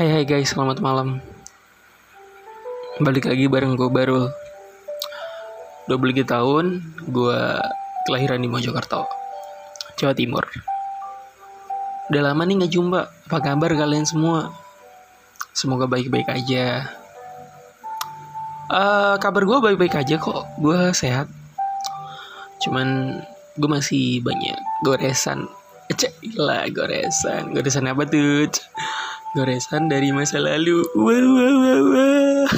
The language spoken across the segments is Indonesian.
Hai hai guys, selamat malam. Balik lagi bareng gue Barul. 23 tahun, gue kelahiran di Mojokerto Jawa Timur. Udah lama nih gak jumpa, apa kabar kalian semua? Semoga baik-baik aja. Eh, Kabar gue baik-baik aja kok, gue sehat. Cuman gue masih banyak goresan. Cek, lah goresan. Goresan apa tuh? Goresan dari masa lalu. Wah, wah, wah, wah.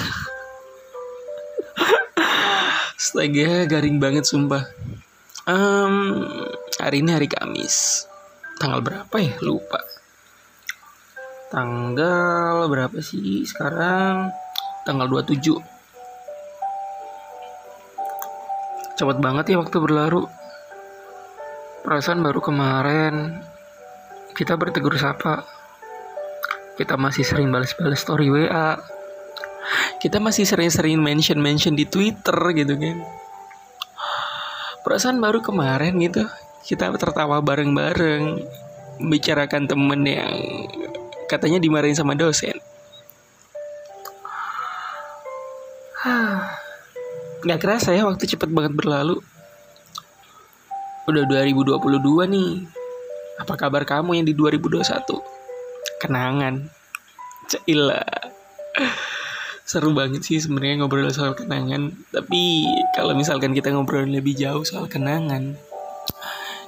Astaga, garing banget sumpah. Um, hari ini hari Kamis. Tanggal berapa ya? Lupa. Tanggal berapa sih sekarang? Tanggal 27. Cepet banget ya waktu berlalu. Perasaan baru kemarin kita bertegur sapa kita masih sering balas-balas story WA kita masih sering-sering mention-mention di Twitter gitu kan. Perasaan baru kemarin gitu kita tertawa bareng-bareng bicarakan temen yang katanya dimarahin sama dosen. Nggak kerasa ya waktu cepet banget berlalu. Udah 2022 nih. Apa kabar kamu yang di 2021 kenangan. Cila seru banget sih sebenarnya ngobrol soal kenangan. Tapi kalau misalkan kita ngobrol lebih jauh soal kenangan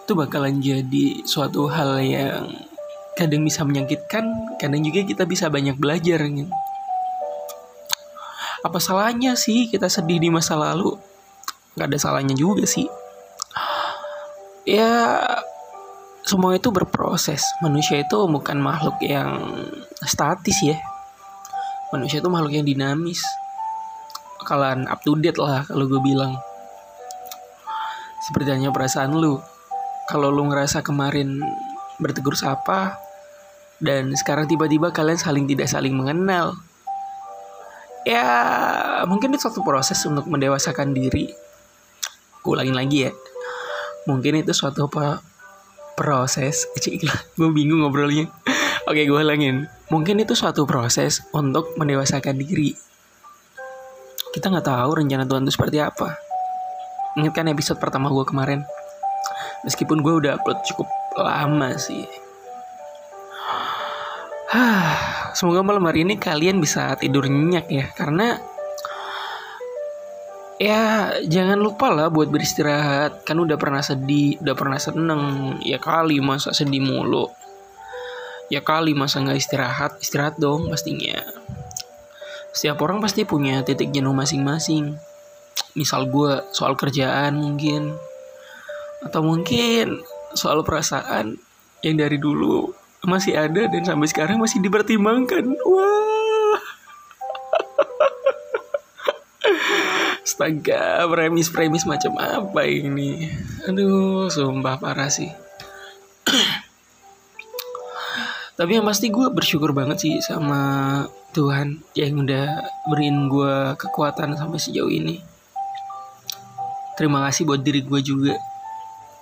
itu bakalan jadi suatu hal yang kadang bisa menyakitkan kadang juga kita bisa banyak belajar gitu apa salahnya sih kita sedih di masa lalu? Nggak ada salahnya juga sih. Ya semua itu berproses. Manusia itu bukan makhluk yang statis ya. Manusia itu makhluk yang dinamis. Bakalan up to date lah kalau gue bilang. Seperti hanya perasaan lu. Kalau lu ngerasa kemarin bertegur sapa dan sekarang tiba-tiba kalian saling tidak saling mengenal. Ya, mungkin itu suatu proses untuk mendewasakan diri. Gue ulangin lagi ya. Mungkin itu suatu proses. Cik gue bingung ngobrolnya. Oke gue ulangin. Mungkin itu suatu proses untuk mendewasakan diri. Kita nggak tahu rencana Tuhan itu seperti apa. Ingat kan episode pertama gue kemarin. Meskipun gue udah upload cukup lama sih. Semoga malam hari ini kalian bisa tidur nyenyak ya karena ya jangan lupa lah buat beristirahat. Kan udah pernah sedih udah pernah seneng. Ya kali masa sedih mulu. Ya kali masa nggak istirahat istirahat dong pastinya. Setiap orang pasti punya titik jenuh masing-masing. Misal gue soal kerjaan mungkin. Atau mungkin soal perasaan yang dari dulu masih ada dan sampai sekarang masih dipertimbangkan. Wah Astaga, premis-premis macam apa ini? Aduh, sumpah parah sih. Tapi yang pasti gue bersyukur banget sih sama Tuhan yang udah beriin gue kekuatan sampai sejauh ini. Terima kasih buat diri gue juga.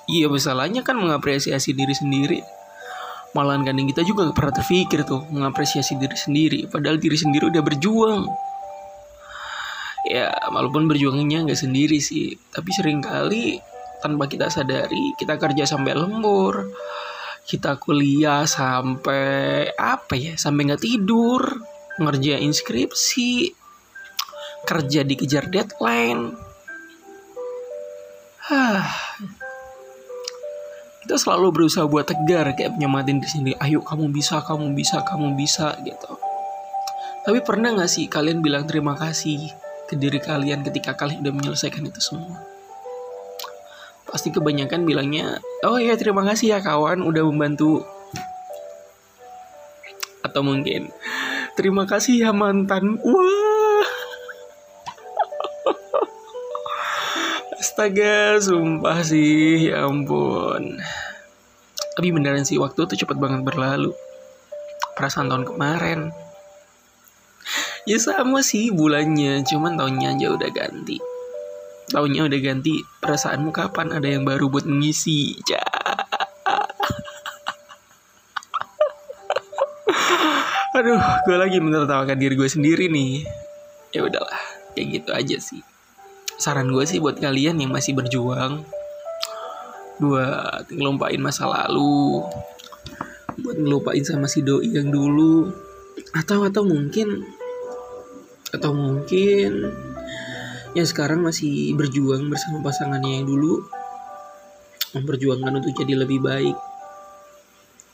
Iya, masalahnya kan mengapresiasi diri sendiri. Malahan kadang kita juga gak pernah terpikir tuh mengapresiasi diri sendiri. Padahal diri sendiri udah berjuang ya walaupun berjuangnya nggak sendiri sih tapi sering kali tanpa kita sadari kita kerja sampai lembur kita kuliah sampai apa ya sampai nggak tidur ngerjain skripsi kerja dikejar deadline. Hah. kita selalu berusaha buat tegar kayak nyamatin di sini ayo kamu bisa kamu bisa kamu bisa gitu. Tapi pernah nggak sih kalian bilang terima kasih ke diri kalian ketika kalian udah menyelesaikan itu semua. Pasti kebanyakan bilangnya oh ya terima kasih ya kawan udah membantu. Atau mungkin terima kasih ya mantan. Wah. Astaga sumpah sih ya ampun. Tapi beneran sih waktu tuh cepet banget berlalu. Perasaan tahun kemarin ya sama sih bulannya cuman tahunnya aja udah ganti. Tahunnya udah ganti perasaanmu kapan ada yang baru buat mengisi ja aduh gue lagi menertawakan diri gue sendiri nih. Ya udahlah kayak gitu aja sih. Saran gue sih buat kalian yang masih berjuang buat ngelumpain masa lalu buat ngelupain sama si doi yang dulu atau atau mungkin atau mungkin yang sekarang masih berjuang bersama pasangannya yang dulu memperjuangkan untuk jadi lebih baik.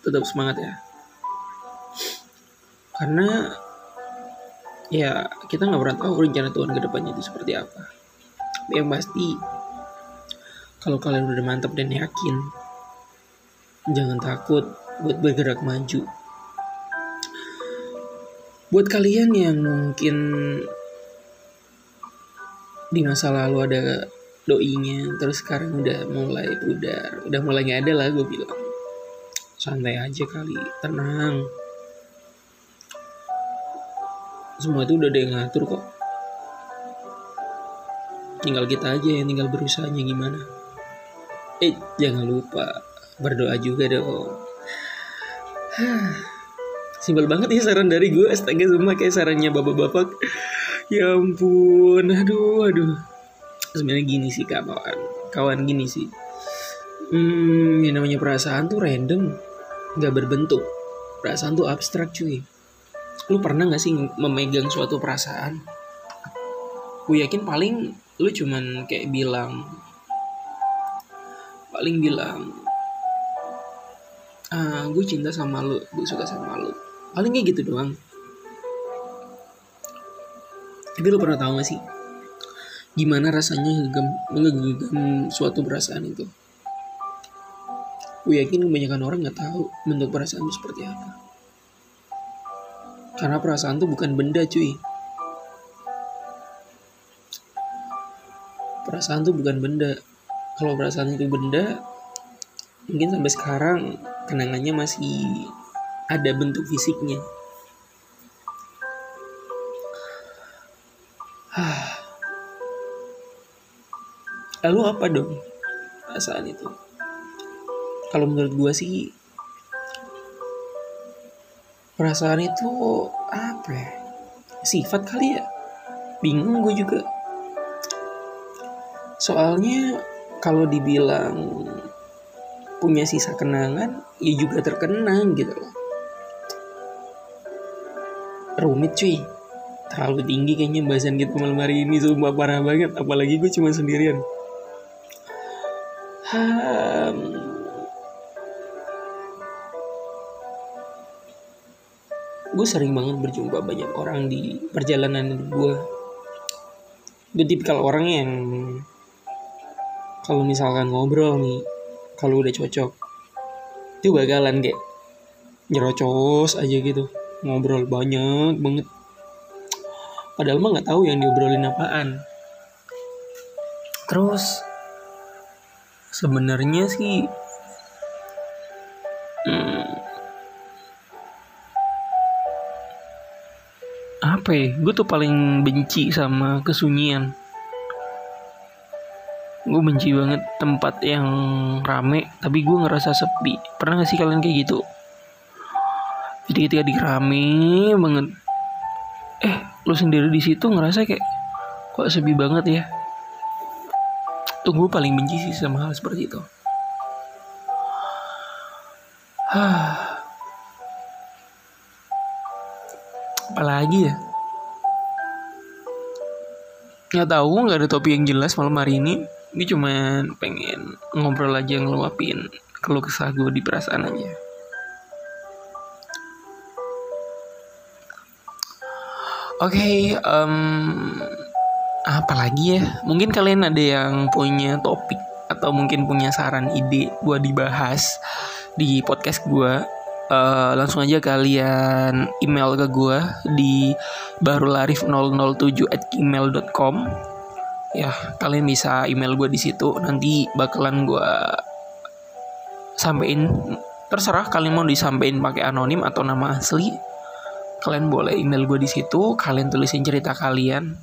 Tetap semangat ya. Karena ya kita nggak pernah tahu rencana Tuhan ke depannya itu seperti apa. Yang pasti kalau kalian udah mantap dan yakin jangan takut buat bergerak maju buat kalian yang mungkin di masa lalu ada doinya terus sekarang udah mulai pudar udah mulai nggak ada lah gue bilang. Santai aja kali tenang. Semua itu udah ada yang ngatur kok. Tinggal kita aja yang tinggal berusahanya gimana. Eh jangan lupa berdoa juga dong simpel banget ya saran dari gue astaga semua kayak sarannya bapak-bapak. Ya ampun aduh aduh. Sebenarnya gini sih kawan. Kawan gini sih. Hmm yang namanya perasaan tuh random. Nggak berbentuk. Perasaan tuh abstrak cuy. Lu pernah nggak sih memegang suatu perasaan? Gue yakin paling lu cuman kayak bilang paling bilang ah gue cinta sama lu gue suka sama lu paling kayak gitu doang tapi lo pernah tahu gak sih gimana rasanya ngegem suatu perasaan itu? Gue yakin kebanyakan orang nggak tahu bentuk perasaan itu seperti apa. Karena perasaan itu bukan benda cuy. Perasaan itu bukan benda. Kalau perasaan itu benda, mungkin sampai sekarang kenangannya masih ada bentuk fisiknya. Lalu apa dong perasaan itu? Kalau menurut gue sih perasaan itu apa ya? Sifat kali ya? Bingung gue juga. Soalnya kalau dibilang punya sisa kenangan, ya juga terkenang gitu loh. Rumit cuy. Terlalu tinggi kayaknya bahasan kita malam hari ini sumpah parah banget. Apalagi gue cuma sendirian. Hmm, gue sering banget berjumpa banyak orang di perjalanan gue gue tipikal orang yang kalau misalkan ngobrol nih kalau udah cocok itu bakalan kayak nyerocos aja gitu ngobrol banyak banget. Padahal mah nggak tahu yang diobrolin apaan. Terus sebenarnya sih hmm, apa ya gue tuh paling benci sama kesunyian. Gue benci banget tempat yang rame tapi gue ngerasa sepi. Pernah gak sih kalian kayak gitu di rame banget. Eh lu sendiri di situ ngerasa kayak kok sepi banget ya? Tuh gue paling benci sih sama hal seperti itu. Apalagi ya? Nggak tahu nggak ada topi yang jelas malam hari ini. Ini cuma pengen ngobrol aja ngeluapin kalau kesah gue di perasaan aja Oke, okay, um, apa lagi ya? Mungkin kalian ada yang punya topik atau mungkin punya saran ide buat dibahas di podcast gue. Uh, langsung aja kalian email ke gue di barularif007 at gmail.com ya kalian bisa email gue di situ nanti bakalan gue sampein terserah kalian mau disampaikan pakai anonim atau nama asli kalian boleh email gue di situ kalian tulisin cerita kalian.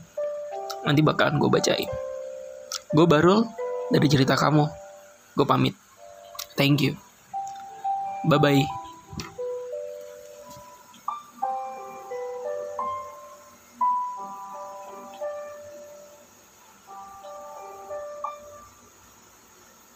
Nanti bakalan gue bacain. Gue baru dari cerita kamu. Gue pamit. Thank you. Bye bye